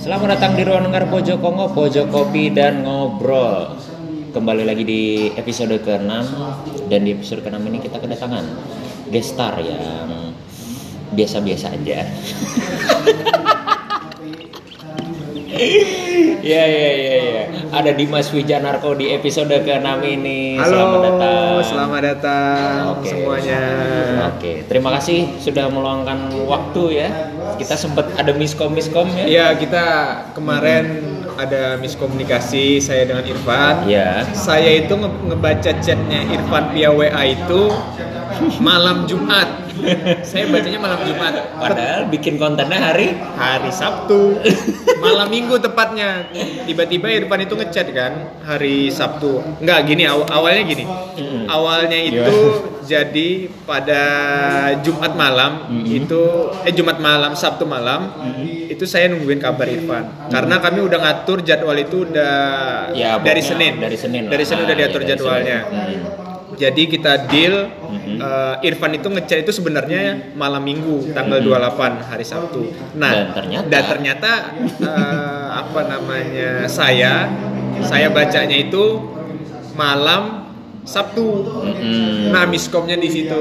Selamat datang di ruang dengar Pojok Kongo, Pojok Kopi dan Ngobrol. Kembali lagi di episode ke-6 dan di episode ke-6 ini kita kedatangan gestar yang biasa-biasa aja. Ya ya ya ya. Ada Dimas Wijanarko di episode ke-6 ini. Halo, Selamat datang. selamat datang Oke. semuanya. Oke, terima kasih sudah meluangkan waktu ya. Kita sempat ada miskom miskom ya. Iya, kita kemarin ada miskomunikasi saya dengan Irfan. Iya. Saya itu nge- ngebaca chatnya Irfan via WA itu malam Jumat. saya bacanya malam Jumat. Padahal bikin kontennya hari? Hari Sabtu. Malam Minggu tepatnya. Tiba-tiba Irfan itu ngechat kan hari Sabtu. Nggak gini aw- awalnya gini. Awalnya itu jadi pada Jumat malam itu eh Jumat malam Sabtu malam itu saya nungguin kabar Irfan. Karena kami udah ngatur jadwal itu udah Ya, dari Senin. dari Senin dari Senin udah Ah, diatur iya, dari jadwalnya. Senin. Hmm. Jadi kita deal Mhm. eh, Irfan itu ngechat itu sebenarnya malam Minggu tanggal 28 hari Sabtu. Nah, Dan ternyata- dan ternyata eh, apa namanya? Saya saya bacanya itu malam Sabtu. Mm-mm. Nah, miskomnya di situ.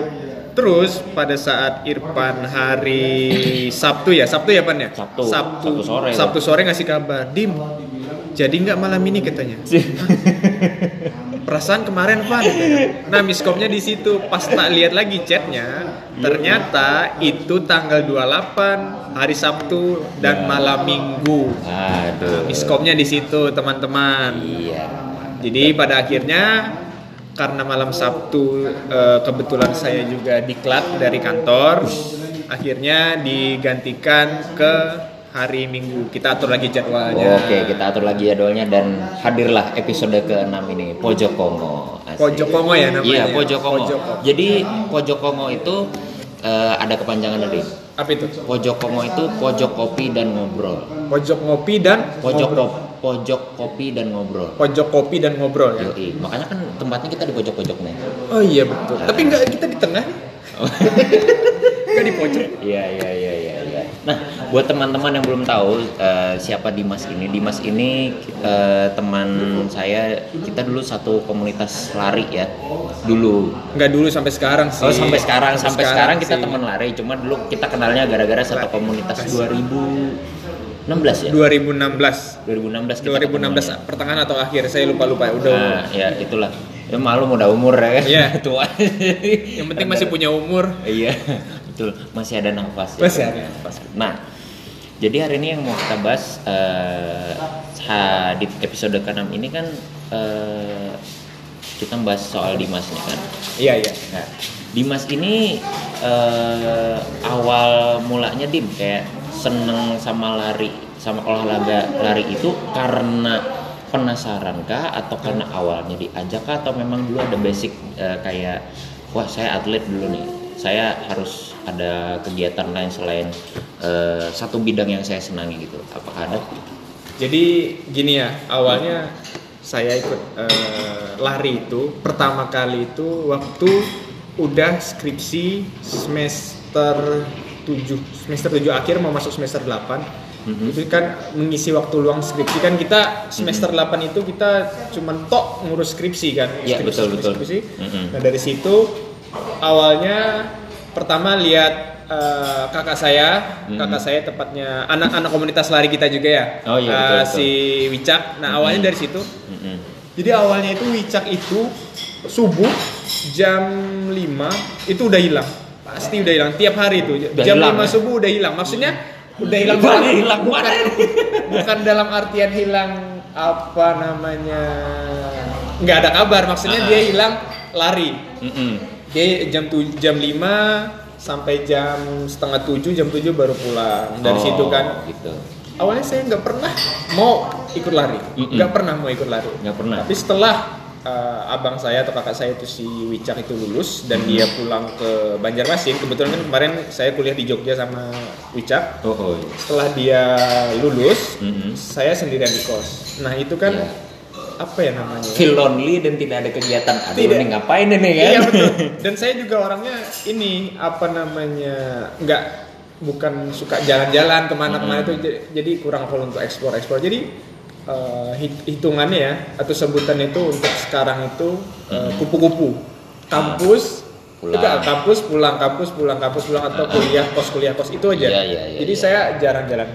Terus pada saat Irfan hari Sabtu ya, Sabtu ya Pan ya? Sabtu. Sabtu, Sabtu sore. Sabtu sore ngasih kabar, Dim. Jadi nggak malam ini katanya. Perasaan kemarin Van. Nah, miskomnya di situ. Pas tak lihat lagi chatnya, ternyata itu tanggal 28 hari Sabtu dan Ya. malam Minggu. Aduh. Miskomnya di situ, teman-teman. Iya. Jadi pada akhirnya karena malam Sabtu eh, kebetulan saya juga diklat dari kantor, akhirnya digantikan ke hari Minggu. Kita atur lagi jadwalnya. Oke, kita atur lagi jadwalnya dan hadirlah episode ke-6 ini Pojok Kongo. Asik. Pojok Kongo ya namanya. Iya, Pojok Kongo. Pojok Kongo. Jadi Pojok Kongo itu eh, ada kepanjangan dari Apa itu? Pojok Kongo itu pojok kopi dan ngobrol. Pojok ngopi dan Pojok ngobrol. kop- pojok kopi dan ngobrol. Pojok kopi dan ngobrol ya. Yoi. Makanya kan tempatnya kita di pojok-pojok nih. Oh iya betul. Tapi enggak kita di tengah nih. Enggak di pojok. Iya iya iya. Nah, buat teman-teman yang belum tahu eh, siapa Dimas ini, Dimas ini eh, teman saya. Kita dulu satu komunitas lari ya, dulu. Enggak dulu sampai sekarang sih. Oh sampai sekarang, sampai sekarang, kita sih. teman lari. Cuma dulu kita kenalnya gara-gara satu komunitas 2016 ya. 2016. 2016 kita 2016 ketemunya. pertengahan atau akhir saya lupa lupa udah. Nah, ya itulah. Ya malu udah umur ya kan. Iya. Tua. Yang penting masih punya umur. Iya, betul. Masih ada nafas. ya. Masih ada nafas. Nah, jadi hari ini yang mau kita bahas eh, ha- di episode ke-6 ini kan eh, kita bahas soal Dimas nih kan. Iya iya. Nah, Dimas ini eh, awal mulanya Dim kayak seneng sama lari, sama olahraga lari itu karena penasaran kah atau karena awalnya diajak kah atau memang dulu ada basic eh, kayak wah saya atlet dulu nih, saya harus ada kegiatan lain selain eh, satu bidang yang saya senangi gitu. Apakah ada? Jadi gini ya, awalnya saya ikut eh, lari itu pertama kali itu waktu udah skripsi semester 7 semester 7 akhir mau masuk semester 8 Mhm. itu kan mengisi waktu luang skripsi kan kita semester 8 itu kita cuman tok ngurus skripsi kan Iya, skripsi, betul, betul. skripsi. Mhm. nah dari situ awalnya pertama lihat eh, kakak saya Mhm. kakak saya tepatnya anak-anak komunitas lari kita juga ya Oh, iya, betul, betul. si Wicak nah awalnya Mhm. dari situ Mm-mm. jadi awalnya itu Wicak itu subuh jam 5 itu udah hilang pasti udah hilang tiap hari itu Udah jam hilang, 5 ya? subuh udah hilang maksudnya udah hilang banget. hilang bukan, bukan dalam artian hilang apa namanya nggak ada kabar maksudnya Ah. dia hilang lari Mm-mm. Dia jam tu, jam 5 sampai jam setengah 7 jam 7 baru pulang dari Oh, situ kan Gitu. awalnya saya nggak pernah mau ikut lari nggak pernah mau ikut lari Nggak pernah. tapi setelah uh, abang saya atau kakak saya itu si Wicak itu lulus dan dia pulang ke Banjarmasin kebetulan kan kemarin saya kuliah di Jogja sama Wicak Oh, oh iya. setelah dia lulus Mm-mm. saya sendirian di kos nah itu kan Iya. Apa ya namanya feel lonely dan tidak ada kegiatan. Aduh, Tidak. ini ngapain ini kan? Iya betul. Dan saya juga orangnya ini apa namanya nggak bukan suka jalan-jalan ke mana-kemana itu j- jadi kurang full untuk explore explore jadi hit- hitungannya ya atau sebutan itu untuk sekarang itu eh, kupu-kupu kampus Pulang. Enggak, kampus pulang kampus pulang kampus pulang atau kuliah kos kuliah kos itu aja Iya, iya, iya, jadi iya. saya jarang jalan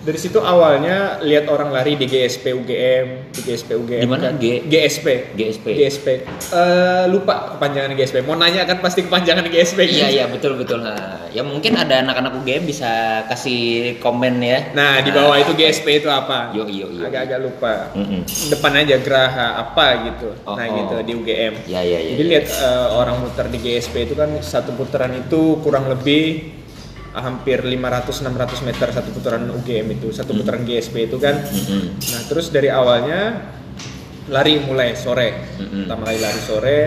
dari situ awalnya lihat orang lari di GSP UGM di GSP UGM Di mana? G- GSP GSP. GSP Eh, lupa kepanjangan GSP mau nanya kan pasti kepanjangan GSP Iya iya betul betul. Nah, ya mungkin ada anak-anak UGM bisa kasih komen ya. Nah, di bawah itu GSP itu apa? Yo yo yo. Agak-agak lupa. Mm-mm. Depan aja Geraha apa gitu. Oh, nah, oh. gitu di UGM. Ya ya ya. Jadi lihat eh, orang muter di GSP itu kan satu putaran itu kurang lebih hampir 500-600 meter satu putaran UGM itu satu putaran GSP itu kan. Mm-mm. Nah, terus dari awalnya lari mulai sore. Mm-mm. Pertama kali lari sore,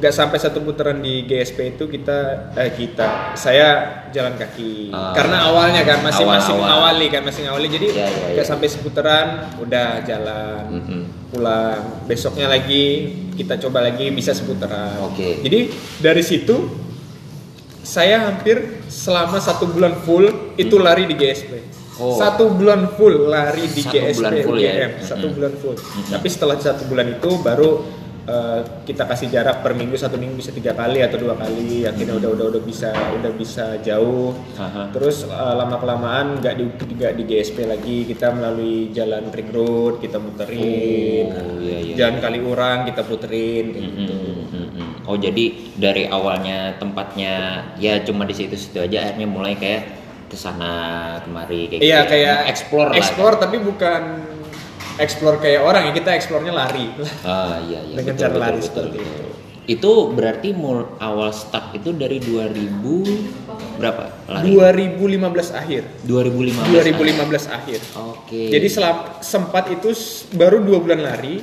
nggak sampai satu putaran di GSP itu kita eh kita saya jalan kaki. Ah. Karena awalnya kan masih masih Awal-awal. mengawali kan masih ngawali jadi Ya, ya, nggak ya. sampai seputaran udah jalan Mm-mm. pulang. Besoknya lagi kita coba lagi bisa seputaran. Oke. Jadi dari situ saya hampir selama satu bulan full itu lari di GSP. Hmm. Oh. Satu bulan full lari di Satu GSP bulan full ya? Satu Mm-mm. bulan full. Tapi setelah satu bulan itu baru eh, kita kasih jarak per minggu satu minggu bisa tiga kali atau dua kali. Akhirnya udah udah udah bisa udah bisa jauh. Aha. Terus lama kelamaan nggak di nggak di GSP lagi kita melalui jalan ring road kita muterin. Oh, iya, iya, jalan iya. kali orang kita puterin kayak gitu. Mm-mm, mm-mm. Oh jadi dari awalnya tempatnya ya cuma di situ-situ aja akhirnya mulai kayak ke sana kemari kayak Iya gitu ya. kayak explore lah. explore tapi bukan explore kayak orang ya kita explore-nya lari. Ah iya iya. Dengan betul, cara betul, lari betul, seperti betul. Itu berarti mul awal start itu dari 2000 berapa? Lari. 2015 akhir. 2015. 2015 akhir. Oke. Jadi selam- sempat itu baru dua bulan lari.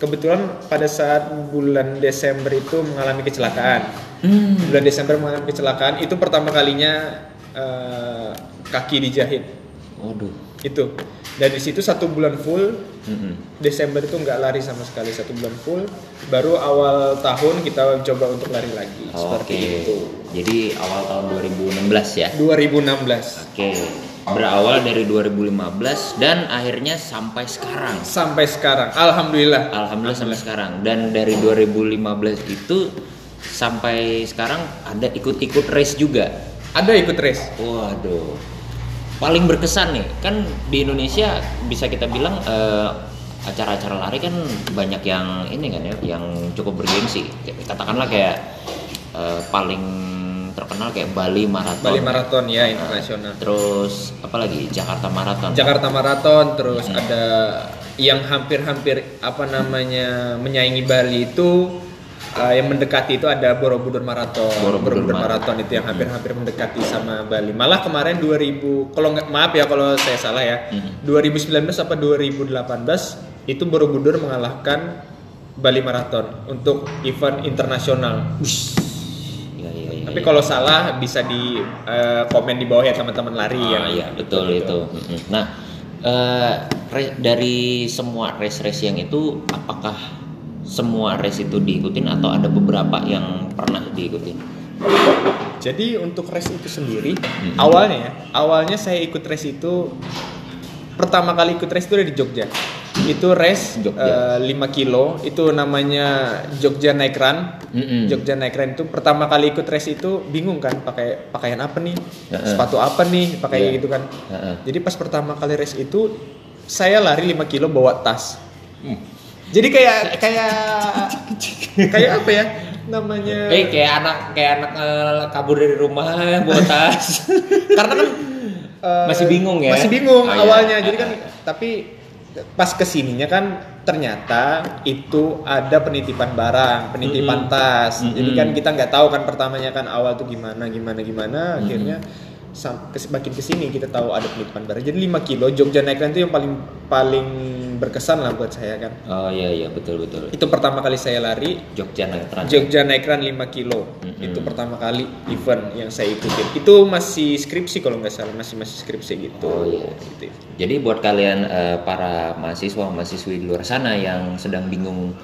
Kebetulan pada saat bulan Desember itu mengalami kecelakaan. Hmm. Bulan Desember mengalami kecelakaan itu pertama kalinya eh, kaki dijahit. Waduh. Itu. Dari situ satu bulan full Mm-mm. Desember itu nggak lari sama sekali satu bulan full. Baru awal tahun kita coba untuk lari lagi seperti Oke. itu. Jadi awal tahun 2016 ya. 2016 Oke. Berawal dari 2015 dan akhirnya sampai sekarang. sampai sekarang, alhamdulillah. Alhamdulillah sampai sekarang. Dan dari 2015 itu sampai sekarang ada ikut-ikut race juga. Ada ikut race. Waduh. Paling berkesan nih, kan di Indonesia bisa kita bilang eh, acara-acara lari kan banyak yang ini kan ya, yang cukup bergengsi. Katakanlah kayak eh, paling terkenal kayak Bali Marathon. Bali Marathon ya Nah, internasional. Terus apa lagi? Jakarta Marathon. Jakarta Marathon terus ada yang hampir-hampir apa namanya menyaingi Bali itu uh, yang mendekati itu ada Borobudur Marathon. Borobudur Marathon itu yang hampir-hampir mendekati sama Bali. Malah kemarin 2000 kalau nggak maaf ya kalau saya salah ya. Mhm. 2019 apa 2018 itu Borobudur mengalahkan Bali Marathon untuk event internasional. Ya, ya, ya, Tapi ya. kalau salah bisa di uh, komen di bawah ya teman-teman lari Ah, yang iya betul itu. Mm-mm. Nah, eh, re- dari semua race-race yang itu, apakah semua race itu diikutin atau ada beberapa yang pernah diikutin? Jadi untuk race itu sendiri Mhm. awalnya ya, awalnya saya ikut race itu pertama kali ikut race itu di Jogja. Itu race Jogja. eh, 5 kilo, itu namanya Jogja Night Run. Mm-mm. Jogja Night Run itu pertama kali ikut race itu bingung kan pakai pakaian apa nih, Heeh. sepatu apa nih, pakai Iya. gitu kan. Heeh. Jadi pas pertama kali race itu saya lari 5 kilo bawa tas. Hmm. Jadi kayak kayak kayak apa ya namanya? Eh kayak anak kayak anak eh, kabur dari rumah bawa tas. karena kan eh, Masih bingung ya? masih bingung Oh, iya. awalnya jadi Ah, kan tapi pas ke sininya kan ternyata itu ada penitipan barang penitipan Mm-mm. tas jadi Mm-mm. kan kita nggak tahu kan pertamanya kan awal tuh gimana gimana gimana akhirnya sam- kes- makin ke sini kita tahu ada penitipan barang jadi 5 kilo Jogja naik itu yang paling paling berkesan lah buat saya kan Oh iya iya betul betul. itu pertama kali saya lari Jogja Run. Jogja Naik Run 5 kilo Mm-mm. itu pertama kali event yang saya ikutin itu masih skripsi kalau nggak salah masih masih skripsi gitu Oh, iya. Gitu. Jadi buat kalian eh, para mahasiswa mahasiswi di luar sana yang sedang bingung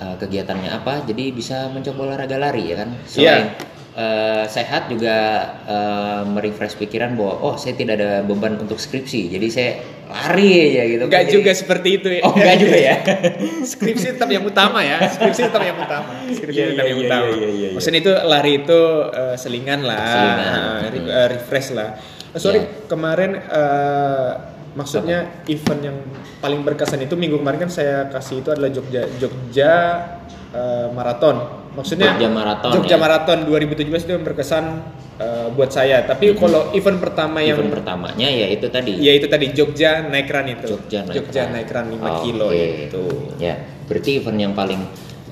eh, kegiatannya apa, jadi bisa mencoba olahraga lari ya kan. Selain Iya. Eh, sehat juga eh, merefresh pikiran bahwa oh saya tidak ada beban untuk skripsi jadi saya lari aja gitu Enggak Jadi- juga seperti itu ya. oh enggak juga ya skripsi tetap yang utama ya. Skripsi tetap yang utama. Skripsi Iya, tetap iya, yang iya, utama. iya, iya, iya. Maksudnya itu lari itu eh, selingan lah, Selingan. re- Hmm. refresh lah. Eh, sorry Iya. kemarin eh, maksudnya event yang paling berkesan itu minggu kemarin kan saya kasih itu adalah Jogja Jogja eh, Marathon. Maksudnya Jogja Marathon, Jogja ya. Marathon 2017 itu yang berkesan eh, buat saya. Tapi kalau event pertama yang event pertamanya ya itu tadi ya itu tadi Jogja naik run itu. Jogja naik run. naik run 5 Oke. kilo itu. ya berarti event yang paling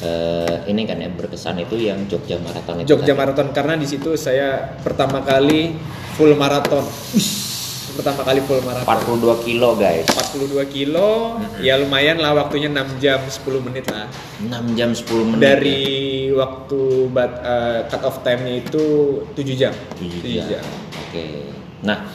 eh, ini kan ya berkesan itu yang Jogja Marathon itu Jogja tadi. Marathon karena di situ saya pertama kali full maraton. Pertama kali full maraton. 42 kilo guys 42 kilo, ya lumayan lah waktunya 6 jam 10 menit lah. 6 jam 10 menit Dari waktu bat, eh, cut off time-nya itu 7 jam. 7 7 jam. Oke. Nah,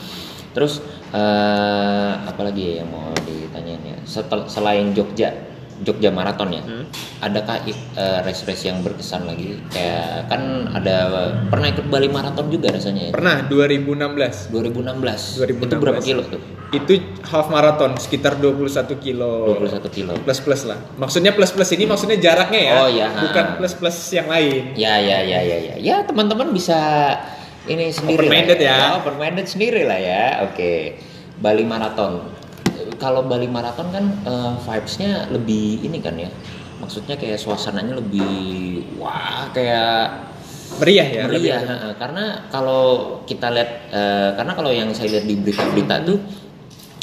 terus eh apalagi ya yang mau ditanyain ya? Setel, selain Jogja, Jogja Marathon ya. Hmm. Adakah eh, race-race yang berkesan lagi? Kayak kan ada pernah ikut Bali Marathon juga rasanya ya. Pernah 2016. 2016. 2016. Itu berapa kilo tuh? Itu half marathon sekitar 21 kilo. 21 kilo. Plus plus lah. Maksudnya plus plus ini maksudnya jaraknya ya. Oh, iya. Bukan Ha. plus plus yang lain. Ya ya ya ya ya. Ya teman-teman bisa ini sendiri Open minded ya. Open minded sendiri lah ya. Oke. Bali Marathon. Kalau Bali Marathon kan eh, vibes-nya lebih ini kan ya. Maksudnya kayak suasananya lebih wah kayak Meriah ya. lebih meriah. ha-ha. Karena kalau kita lihat eh, karena kalau yang saya lihat di berita-berita tuh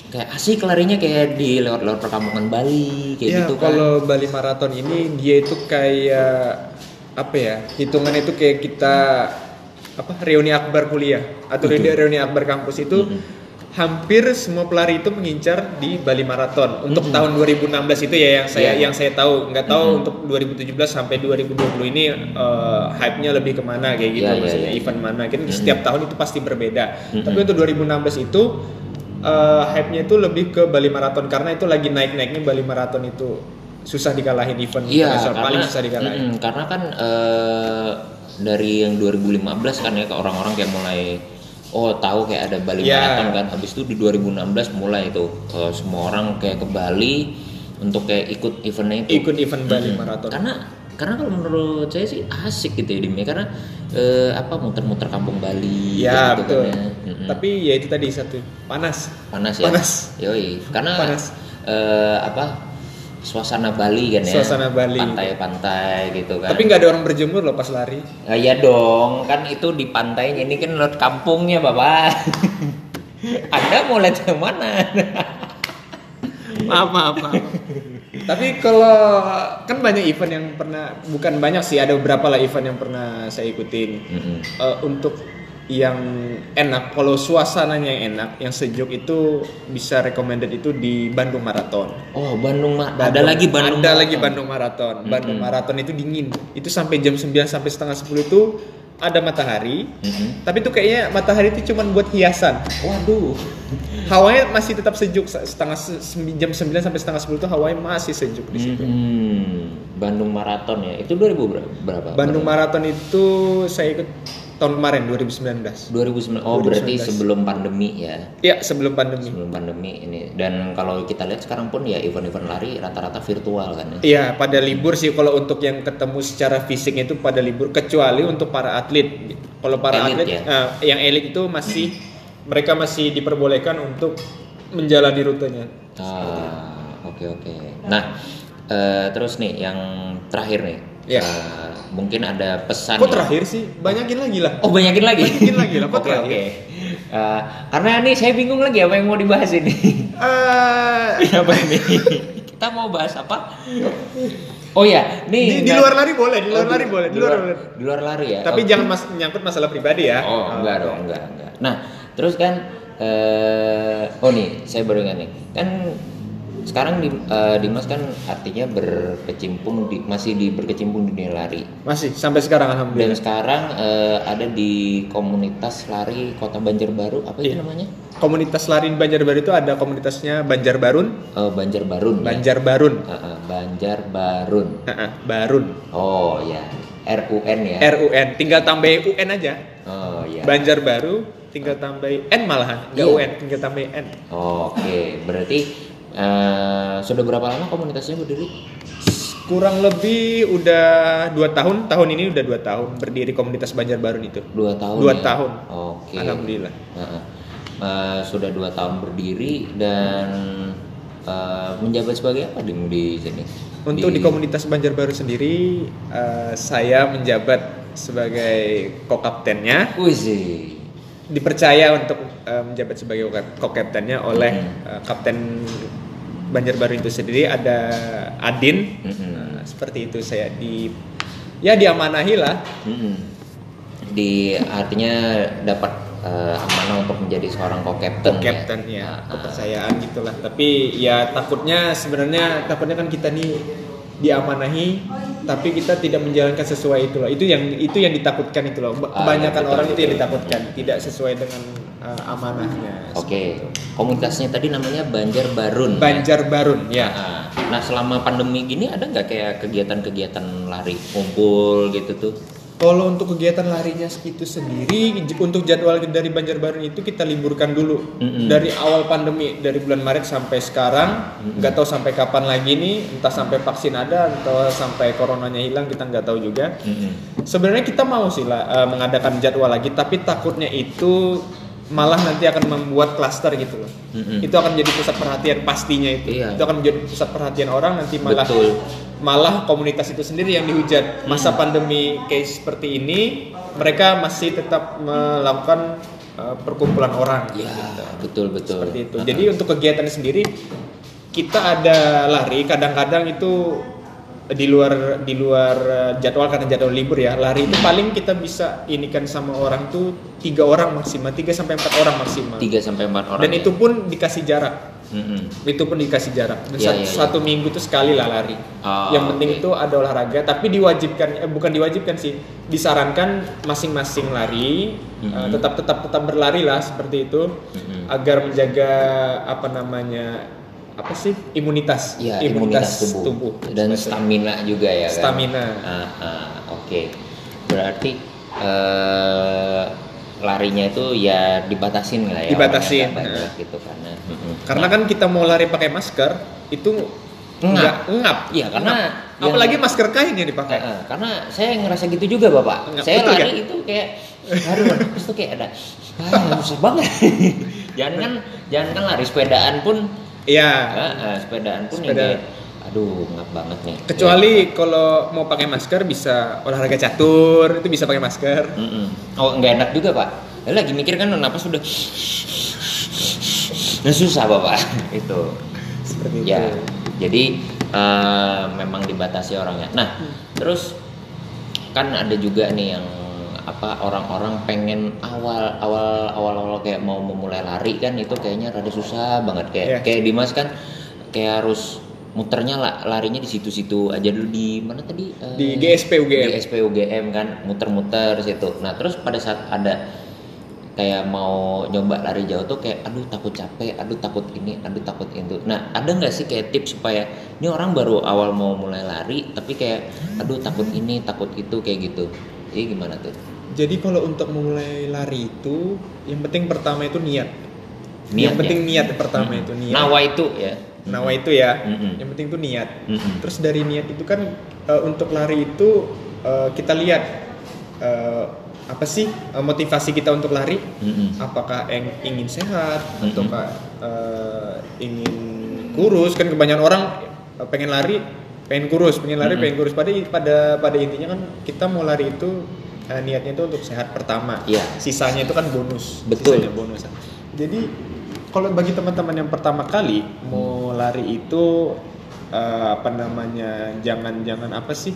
kayak asik larinya kayak di lewat-lewat perkampungan Bali kayak ya gitu kan. kalau Bali Marathon ini dia itu kayak apa ya hitungan itu kayak kita apa reuni akbar kuliah atau Betul. reuni akbar kampus itu Mm-mm. Hampir semua pelari itu mengincar di Bali Marathon untuk Mm-mm. tahun 2016 itu ya yang saya Iya. yang saya tahu nggak tahu Mm-mm. untuk 2017 sampai 2020 ini eh, hype-nya lebih ke mana kayak gitu iya, maksudnya iya. event mana kan Mm-mm. setiap tahun itu pasti berbeda Mm-mm. tapi untuk 2016 itu eh, hype-nya itu lebih ke Bali Marathon karena itu lagi naik-naiknya Bali Marathon itu susah dikalahin event Iya, internasional karena, paling susah dikalahin. Mm-mm, karena kan eh, dari yang 2015 kan ya ke orang-orang kayak mulai oh tahu kayak ada Bali Iya. Marathon kan. Habis itu di 2016 mulai itu eh, semua orang kayak ke Bali untuk kayak ikut eventnya itu. Ikut event Bali Mm-mm. Marathon. Karena karena kalau menurut saya sih asik gitu ya Dim ya. karena eh, apa muter-muter kampung Bali Ya gitu betul. kan ya. Mm-mm. Tapi ya itu tadi satu panas. panas ya. panas. Yoi, karena Panas. eh, apa suasana Bali kan ya. Suasana Bali. Pantai-pantai gitu kan. Tapi nggak ada orang berjemur loh pas lari. Ah, iya dong, kan itu di pantainya ini kan lewat kampungnya, Bapak. Anda mau lihat yang mana? maaf maaf maaf. Tapi kalau kan banyak event yang pernah bukan banyak sih ada beberapa lah event yang pernah saya ikutin. Mm-mm. Eh, untuk yang enak, kalau suasananya yang enak, yang sejuk itu bisa recommended itu di Bandung Marathon. Oh, Bandung ada Bandung. lagi Bandung. ada Marathon. lagi Bandung Marathon. Bandung Mm-mm. Marathon itu dingin. Itu sampai jam 9 sampai setengah 10 itu ada matahari. Mm-mm. Tapi itu kayaknya matahari itu cuma buat hiasan. Waduh. Hawanya masih tetap sejuk setengah jam 9 sampai setengah 10 itu hawanya masih sejuk di situ. Mm-mm. Bandung Marathon ya. Itu 2000 berapa? berapa? Bandung? Marathon itu saya ikut tahun kemarin 2019. 2009. Oh, berarti 2019. sebelum pandemi ya. Iya, sebelum pandemi. Sebelum pandemi ini. Dan kalau kita lihat sekarang pun ya event-event lari rata-rata virtual kan ya. Iya, pada libur sih kalau untuk yang ketemu secara fisik itu pada libur kecuali untuk para atlet. Kalau para Elit atlet ya? eh, yang elit itu masih mereka masih diperbolehkan untuk menjalani rutenya. Ah, oke oke. Nah, eh, terus nih yang terakhir nih. Ya. Eh, mungkin ada pesan. Kok nih. terakhir sih? Banyakin lagi lah. Oh banyakin lagi. Banyakin lagi lah, kok Oke terakhir? oke. Eh, karena nih saya bingung lagi apa yang mau dibahas ini. Eh, apa ini? Kita mau bahas apa? Oh ya, di, nih. di nggak- luar lari boleh, di luar Oh, lari boleh, di luar, lari. di luar lari ya. Tapi Oh. jangan mas, menyangkut masalah pribadi ya. Oh, enggak dong, enggak, enggak. Nah, terus kan eh oh nih, saya baru ingat nih. Kan sekarang di, eh, Dimas kan artinya berkecimpung di masih di berkecimpung di dunia lari. Masih sampai sekarang Dan alhamdulillah. sekarang eh, ada di komunitas lari Kota Banjarbaru, apa itu Iya. namanya? Komunitas lari di Banjarbaru itu ada komunitasnya Banjarbarun, Eh, Banjarbarun. ya? Banjarbarun. Heeh, Banjarbarun. Heeh, Barun. Oh ya. RUN ya. RUN tinggal tambah UN aja oh iya. Banjarbaru tinggal tambah N malahan nggak Iya. UN tinggal tambah N Oke, berarti eh, sudah berapa lama komunitasnya berdiri? kurang lebih udah dua tahun tahun ini udah dua tahun berdiri komunitas Banjarbaru itu Dua tahun. Dua ya? tahun. Oke. Alhamdulillah. Heeh. Eh, sudah dua tahun berdiri dan eh, menjabat sebagai apa di di sini? Untuk di, komunitas Banjarbaru sendiri, eh, saya menjabat sebagai co-kaptennya, Wih sih. dipercaya untuk eh, menjabat sebagai co-kaptennya oleh Hmm. eh, kapten Banjarbaru itu sendiri ada Adin. Mm-mm. Nah, seperti itu saya di ya diamanahi lah. Mm-mm. Di artinya dapat eh, amanah untuk menjadi seorang co-captain. Co-captain ya, Ah, ah. kepercayaan gitulah. Tapi ya takutnya sebenarnya takutnya kan kita nih diamanahi tapi kita tidak menjalankan sesuai itu loh. Itu yang itu yang ditakutkan itu loh. Ah, Kebanyakan betul, orang itu yang betul. ditakutkan, tidak sesuai dengan uh, amanahnya. Oke, komunitasnya tadi namanya Banjar Barun. ya? Banjarbarun ya. Ah, Nah, selama pandemi gini ada nggak kayak kegiatan-kegiatan lari kumpul gitu tuh? Kalau untuk kegiatan larinya itu sendiri, untuk jadwal dari Banjarbaru itu kita liburkan dulu Mm-mm. dari awal pandemi dari bulan Maret sampai sekarang, nggak tahu sampai kapan lagi nih, entah sampai vaksin ada, entah sampai coronanya hilang kita nggak tahu juga. Mm-mm. Sebenarnya kita mau sih lah eh, mengadakan jadwal lagi, tapi takutnya itu malah nanti akan membuat klaster gitu loh. Mm-mm. Itu akan jadi pusat perhatian pastinya itu. Iya. Itu akan menjadi pusat perhatian orang nanti malah Betul. malah komunitas itu sendiri yang dihujat. Masa pandemi case seperti ini, mereka masih tetap melakukan uh, perkumpulan orang. Ya, gitu. betul betul. Seperti itu. Jadi untuk kegiatan sendiri kita ada lari, kadang-kadang itu di luar di luar uh, jadwal karena jadwal libur ya lari itu paling kita bisa inikan sama orang tuh tiga orang maksimal tiga sampai empat orang maksimal tiga sampai empat orang. dan ya? itu pun dikasih jarak Mm-mm. itu pun dikasih jarak Dan Iya, satu, iya, iya. satu minggu tuh sekali lah lari Oh, yang penting oke. itu ada olahraga tapi diwajibkan eh, bukan diwajibkan sih disarankan masing-masing lari Mhm. eh, tetap tetap tetap berlari lah seperti itu Mhm. agar menjaga apa namanya apa sih imunitas Ya, imunitas, tubuh. dan Seperti itu. stamina juga ya kan. Stamina. Ah, ah, Oke, berarti eh, larinya itu ya dibatasin lah ya. Dibatasin, banyak nah. gitu karena. karena kan kita mau lari pakai masker itu Ngap. nggak ngap Iya, karena Ngap. yang- apalagi masker kain yang dipakai eh, karena saya ngerasa gitu juga bapak. Nggak, saya betul, lari kan? itu kayak, aduh, terus tuh kayak ada, ah susah banget. jangan kan, jangan kan lari sepedaan pun, Iya. eh, eh, sepedaan pun Sepeda. kayak, aduh ngap banget nih. Kecuali kalau mau pakai masker bisa olahraga catur, itu bisa pakai masker. Ya. Mm-mm. Oh nggak enak juga pak. Ya, lagi mikir kan napas sudah, nah, susah bapak itu. Seperti Ya, itu. jadi eh, memang dibatasi orangnya. Nah, Hmm. terus kan ada juga nih yang apa orang-orang pengen awal awal awal awal kayak mau memulai lari kan itu kayaknya rada susah banget. Kayak Iya. kayak Dimas kan kayak harus muternya lah larinya di situ-situ aja dulu. Di mana tadi? Eh, Di GSP UGM. GSP UGM kan muter-muter situ. Nah terus pada saat ada kayak mau nyoba lari jauh tuh kayak aduh takut capek aduh takut ini aduh takut itu. Nah ada nggak sih kayak tips supaya ini orang baru awal mau mulai lari tapi kayak aduh takut ini takut itu kayak gitu. Jadi gimana tuh Jadi kalau untuk memulai lari itu, yang penting pertama itu niat. Niatnya. Yang penting niat pertama Mm-mm. itu niat. nawa itu ya Nawa itu ya. Mm-mm. Yang penting itu niat. Mm-mm. Terus dari niat itu kan eh, untuk lari itu eh, kita lihat eh, apa sih motivasi kita untuk lari? Mm-mm. Apakah yang ingin sehat Mm-mm. ataukah eh, ingin kurus? Kan kebanyakan orang pengen lari, pengen kurus, pengen lari, Mm-mm. pengen kurus. Pada pada pada intinya kan kita mau lari itu eh, niatnya itu untuk sehat pertama. Iya. Sisanya itu kan bonus. Betul. Sisanya bonus. Jadi kalau bagi teman-teman yang pertama kali mau lari itu eh, apa namanya jangan jangan apa sih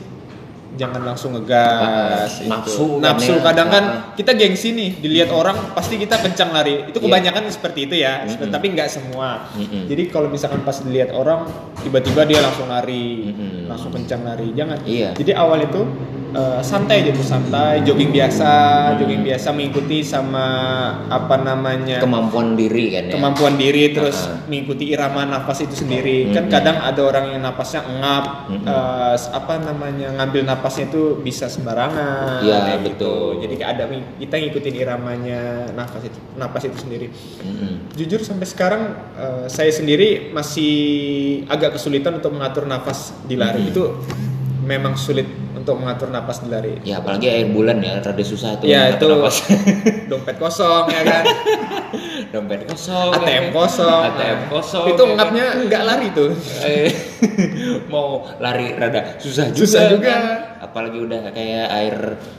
jangan langsung ngegas itu. nafsu kan nafsu ya. kadang kan Ah. kita gengsi nih dilihat orang pasti kita kencang lari itu Iya. kebanyakan seperti itu ya Mm-mm. tapi nggak semua Mm-mm. jadi kalau misalkan pas dilihat orang tiba-tiba dia langsung lari Mm-mm. langsung kencang lari jangan Iya. jadi awal itu eh, santai aja tuh santai, jogging biasa, jogging biasa mengikuti sama apa namanya kemampuan diri kan ya kemampuan diri terus Uh-uh. mengikuti irama nafas itu sendiri kan Mm-mm. kadang ada orang yang napasnya ngap Mm-mm. eh, apa namanya ngambil napasnya itu bisa sembarangan Iya, kayak gitu. betul. jadi ada kita ngikutin iramanya nafas itu napas itu sendiri Mm-mm. jujur sampai sekarang eh, saya sendiri masih agak kesulitan untuk mengatur nafas di lari Mm-mm. itu memang sulit untuk mengatur nafas di lari ya apalagi air bulan ya rada susah tuh ya itu napas. dompet kosong ya kan dompet kosong ATM kan. kosong ATM kosong itu ya kan. ngapnya nggak lari tuh Eh, mau lari rada susah juga, Susah juga. kan. apalagi udah kayak air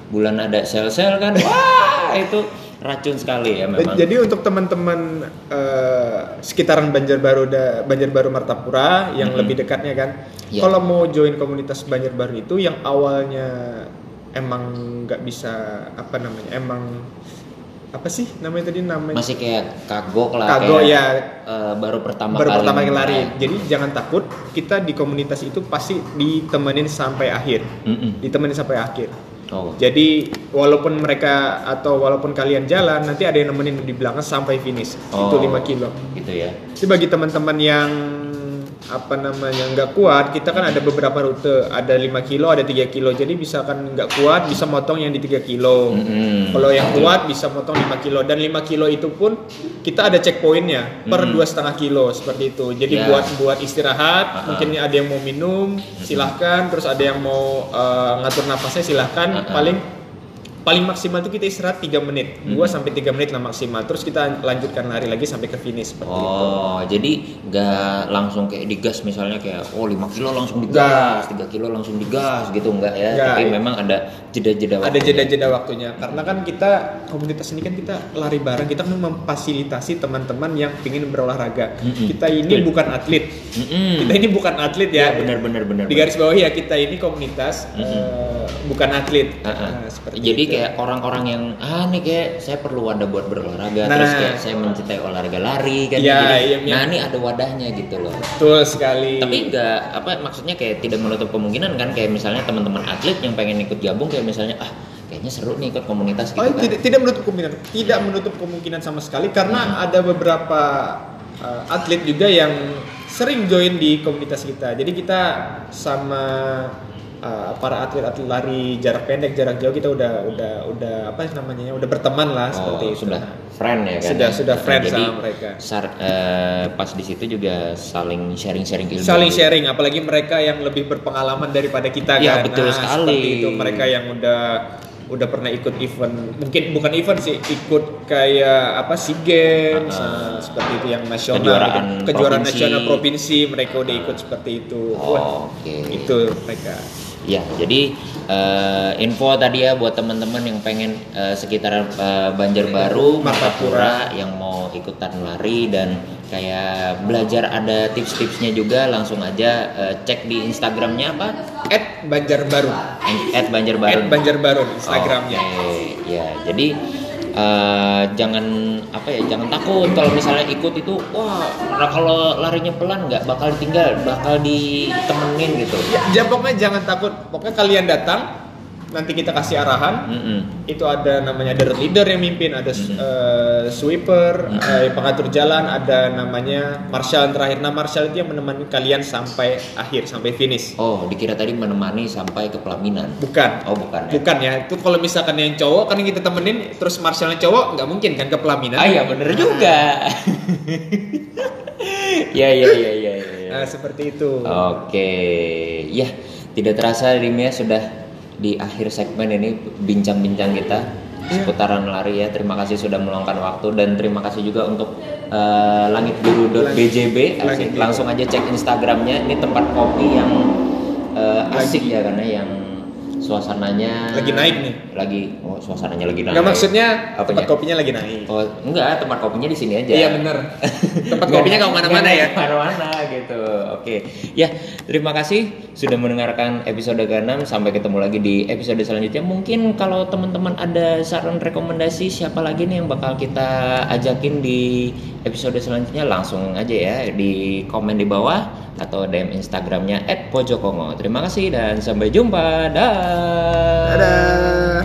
bulan ada sel-sel kan wah itu racun sekali ya memang Jadi untuk teman-teman eh, sekitaran Banjarbaru da, Banjarbaru Martapura yang Mhm. lebih dekatnya kan, Iya. kalau mau join komunitas Banjarbaru itu yang awalnya emang nggak bisa apa namanya, emang apa sih namanya tadi namanya masih kayak kagok lah kagok kayak, ya eh, baru pertama baru kali pertama kali lari. mulai. Jadi jangan takut, kita di komunitas itu pasti ditemenin sampai akhir, Mm-mm. ditemenin sampai akhir. Oh Jadi walaupun mereka atau walaupun kalian jalan nanti ada yang nemenin di belakang sampai finish. Itu Oh. 5 kilo. gitu ya Jadi bagi teman-teman yang apa namanya nggak kuat, kita kan ada beberapa rute, ada 5 kilo, ada 3 kilo. Jadi bisa kan nggak kuat bisa motong yang di 3 kilo. Mm-mm. Kalau yang kuat bisa motong 5 kilo dan 5 kilo itu pun kita ada checkpointnya per Mm. dua setengah kilo seperti itu. Jadi Ya. buat buat istirahat, Ah-ah. mungkin ada yang mau minum, silahkan. Terus ada yang mau eh, ngatur nafasnya silahkan. Ah-ah. Paling paling maksimal itu kita istirahat 3 menit, 2 Mm. sampai 3 menit lah maksimal. Terus kita lanjutkan lari lagi sampai ke finish seperti itu. Oh, jadi nggak langsung kayak digas misalnya kayak oh 5 kilo langsung digas, 3 kilo langsung digas gitu enggak ya. Nggak, Tapi iya. memang ada jeda-jeda Ada waktunya. jeda-jeda waktunya karena kan kita komunitas ini kan kita lari bareng, kita kan memfasilitasi teman-teman yang ingin berolahraga. Mm-mm. Kita ini Betul. bukan atlet. Mm-mm. Kita ini bukan atlet ya. Ya, benar benar benar. Di garis bawah ya kita ini komunitas Mm-mm. eh, bukan atlet. Ah, ah. Nah, seperti Jadi itu. Kayak orang-orang yang ah nih kayak saya perlu wadah buat berolahraga. Nah. terus kayak saya mencintai olahraga lari kan Iya, jadi iya, iya. nah ini ada wadahnya gitu loh. Betul sekali. tapi enggak apa maksudnya kayak tidak menutup kemungkinan kan? Kayak misalnya teman-teman atlet yang pengen ikut gabung kayak misalnya ah kayaknya seru nih ikut komunitas gitu Oh, kan. tidak, tidak menutup kemungkinan, tidak menutup kemungkinan sama sekali karena ada beberapa uh, atlet juga yang sering join di komunitas kita. Jadi kita sama uh, para atlet-atlet lari jarak pendek, jarak jauh kita udah udah udah apa namanya? udah berteman lah Oh, seperti itu. sudah friend ya kan Sudah sudah friend Jadi, sama mereka. sar- eh, pas di situ juga saling sharing-sharing ilmu Saling sharing, apalagi mereka yang lebih berpengalaman daripada kita Iya, kan. betul sekali. Seperti itu mereka yang udah udah pernah ikut event, mungkin bukan event sih, ikut kayak apa SEA Games, nah, seperti itu yang nasional, Kejuaraan gitu. kejuaraan provinsi. nasional provinsi, mereka udah ikut seperti itu. Oh, oke itu mereka. Ya, jadi eh, info tadi ya buat teman-teman yang pengen eh, sekitar eh, Banjarbaru, Martapura yang mau ikutan lari dan kayak belajar ada tips-tipsnya juga langsung aja eh, cek di Instagramnya apa? At Banjarbaru, At Banjarbaru. at Banjarbaru Instagramnya. Oke, ya. Jadi eh, jangan apa ya, jangan takut kalau misalnya ikut itu, wah, nah kalau larinya pelan nggak bakal ditinggal, bakal ditemenin gitu. Ya, ya, pokoknya jangan takut, pokoknya kalian datang, nanti kita kasih arahan, Mm-mm. itu ada namanya ada leader yang mimpin, ada Mhm. eh, sweeper, Mhm. eh, pengatur jalan, ada namanya marshal terakhir. Nah, marshal itu yang menemani kalian sampai akhir, sampai finish. Oh, dikira tadi menemani sampai ke pelaminan. Bukan. Oh, bukan ya. Bukan ya, itu kalau misalkan yang cowok kan yang kita temenin, terus marshalnya cowok nggak mungkin kan ke pelaminan. Ah, iya bener juga. ya, ya, ya, ya, ya. ya. Nah, seperti itu. Oke, ya tidak terasa Rimia sudah di akhir segmen ini bincang-bincang kita Iya. seputaran lari ya. Terima kasih sudah meluangkan waktu dan terima kasih juga untuk eh, langitbiru.bjb. Langit. Langsung aja cek Instagramnya. Ini tempat kopi yang eh, asik ya karena yang suasananya Lagi naik nih. Lagi oh suasananya lagi naik. Nggak maksudnya Apanya? tempat kopinya lagi naik. Oh, enggak, tempat kopinya di sini aja. Iya bener. tempat kopinya nggak ke mana-mana nggak ya. Ke mana-mana gitu. Oke. Ya, terima kasih sudah mendengarkan episode ke-6 sampai ketemu lagi di episode selanjutnya. Mungkin kalau teman-teman ada saran rekomendasi siapa lagi nih yang bakal kita ajakin di episode selanjutnya langsung aja ya di komen di bawah atau DM Instagramnya @pojokongo. Terima kasih dan sampai jumpa. Dah. Dadah.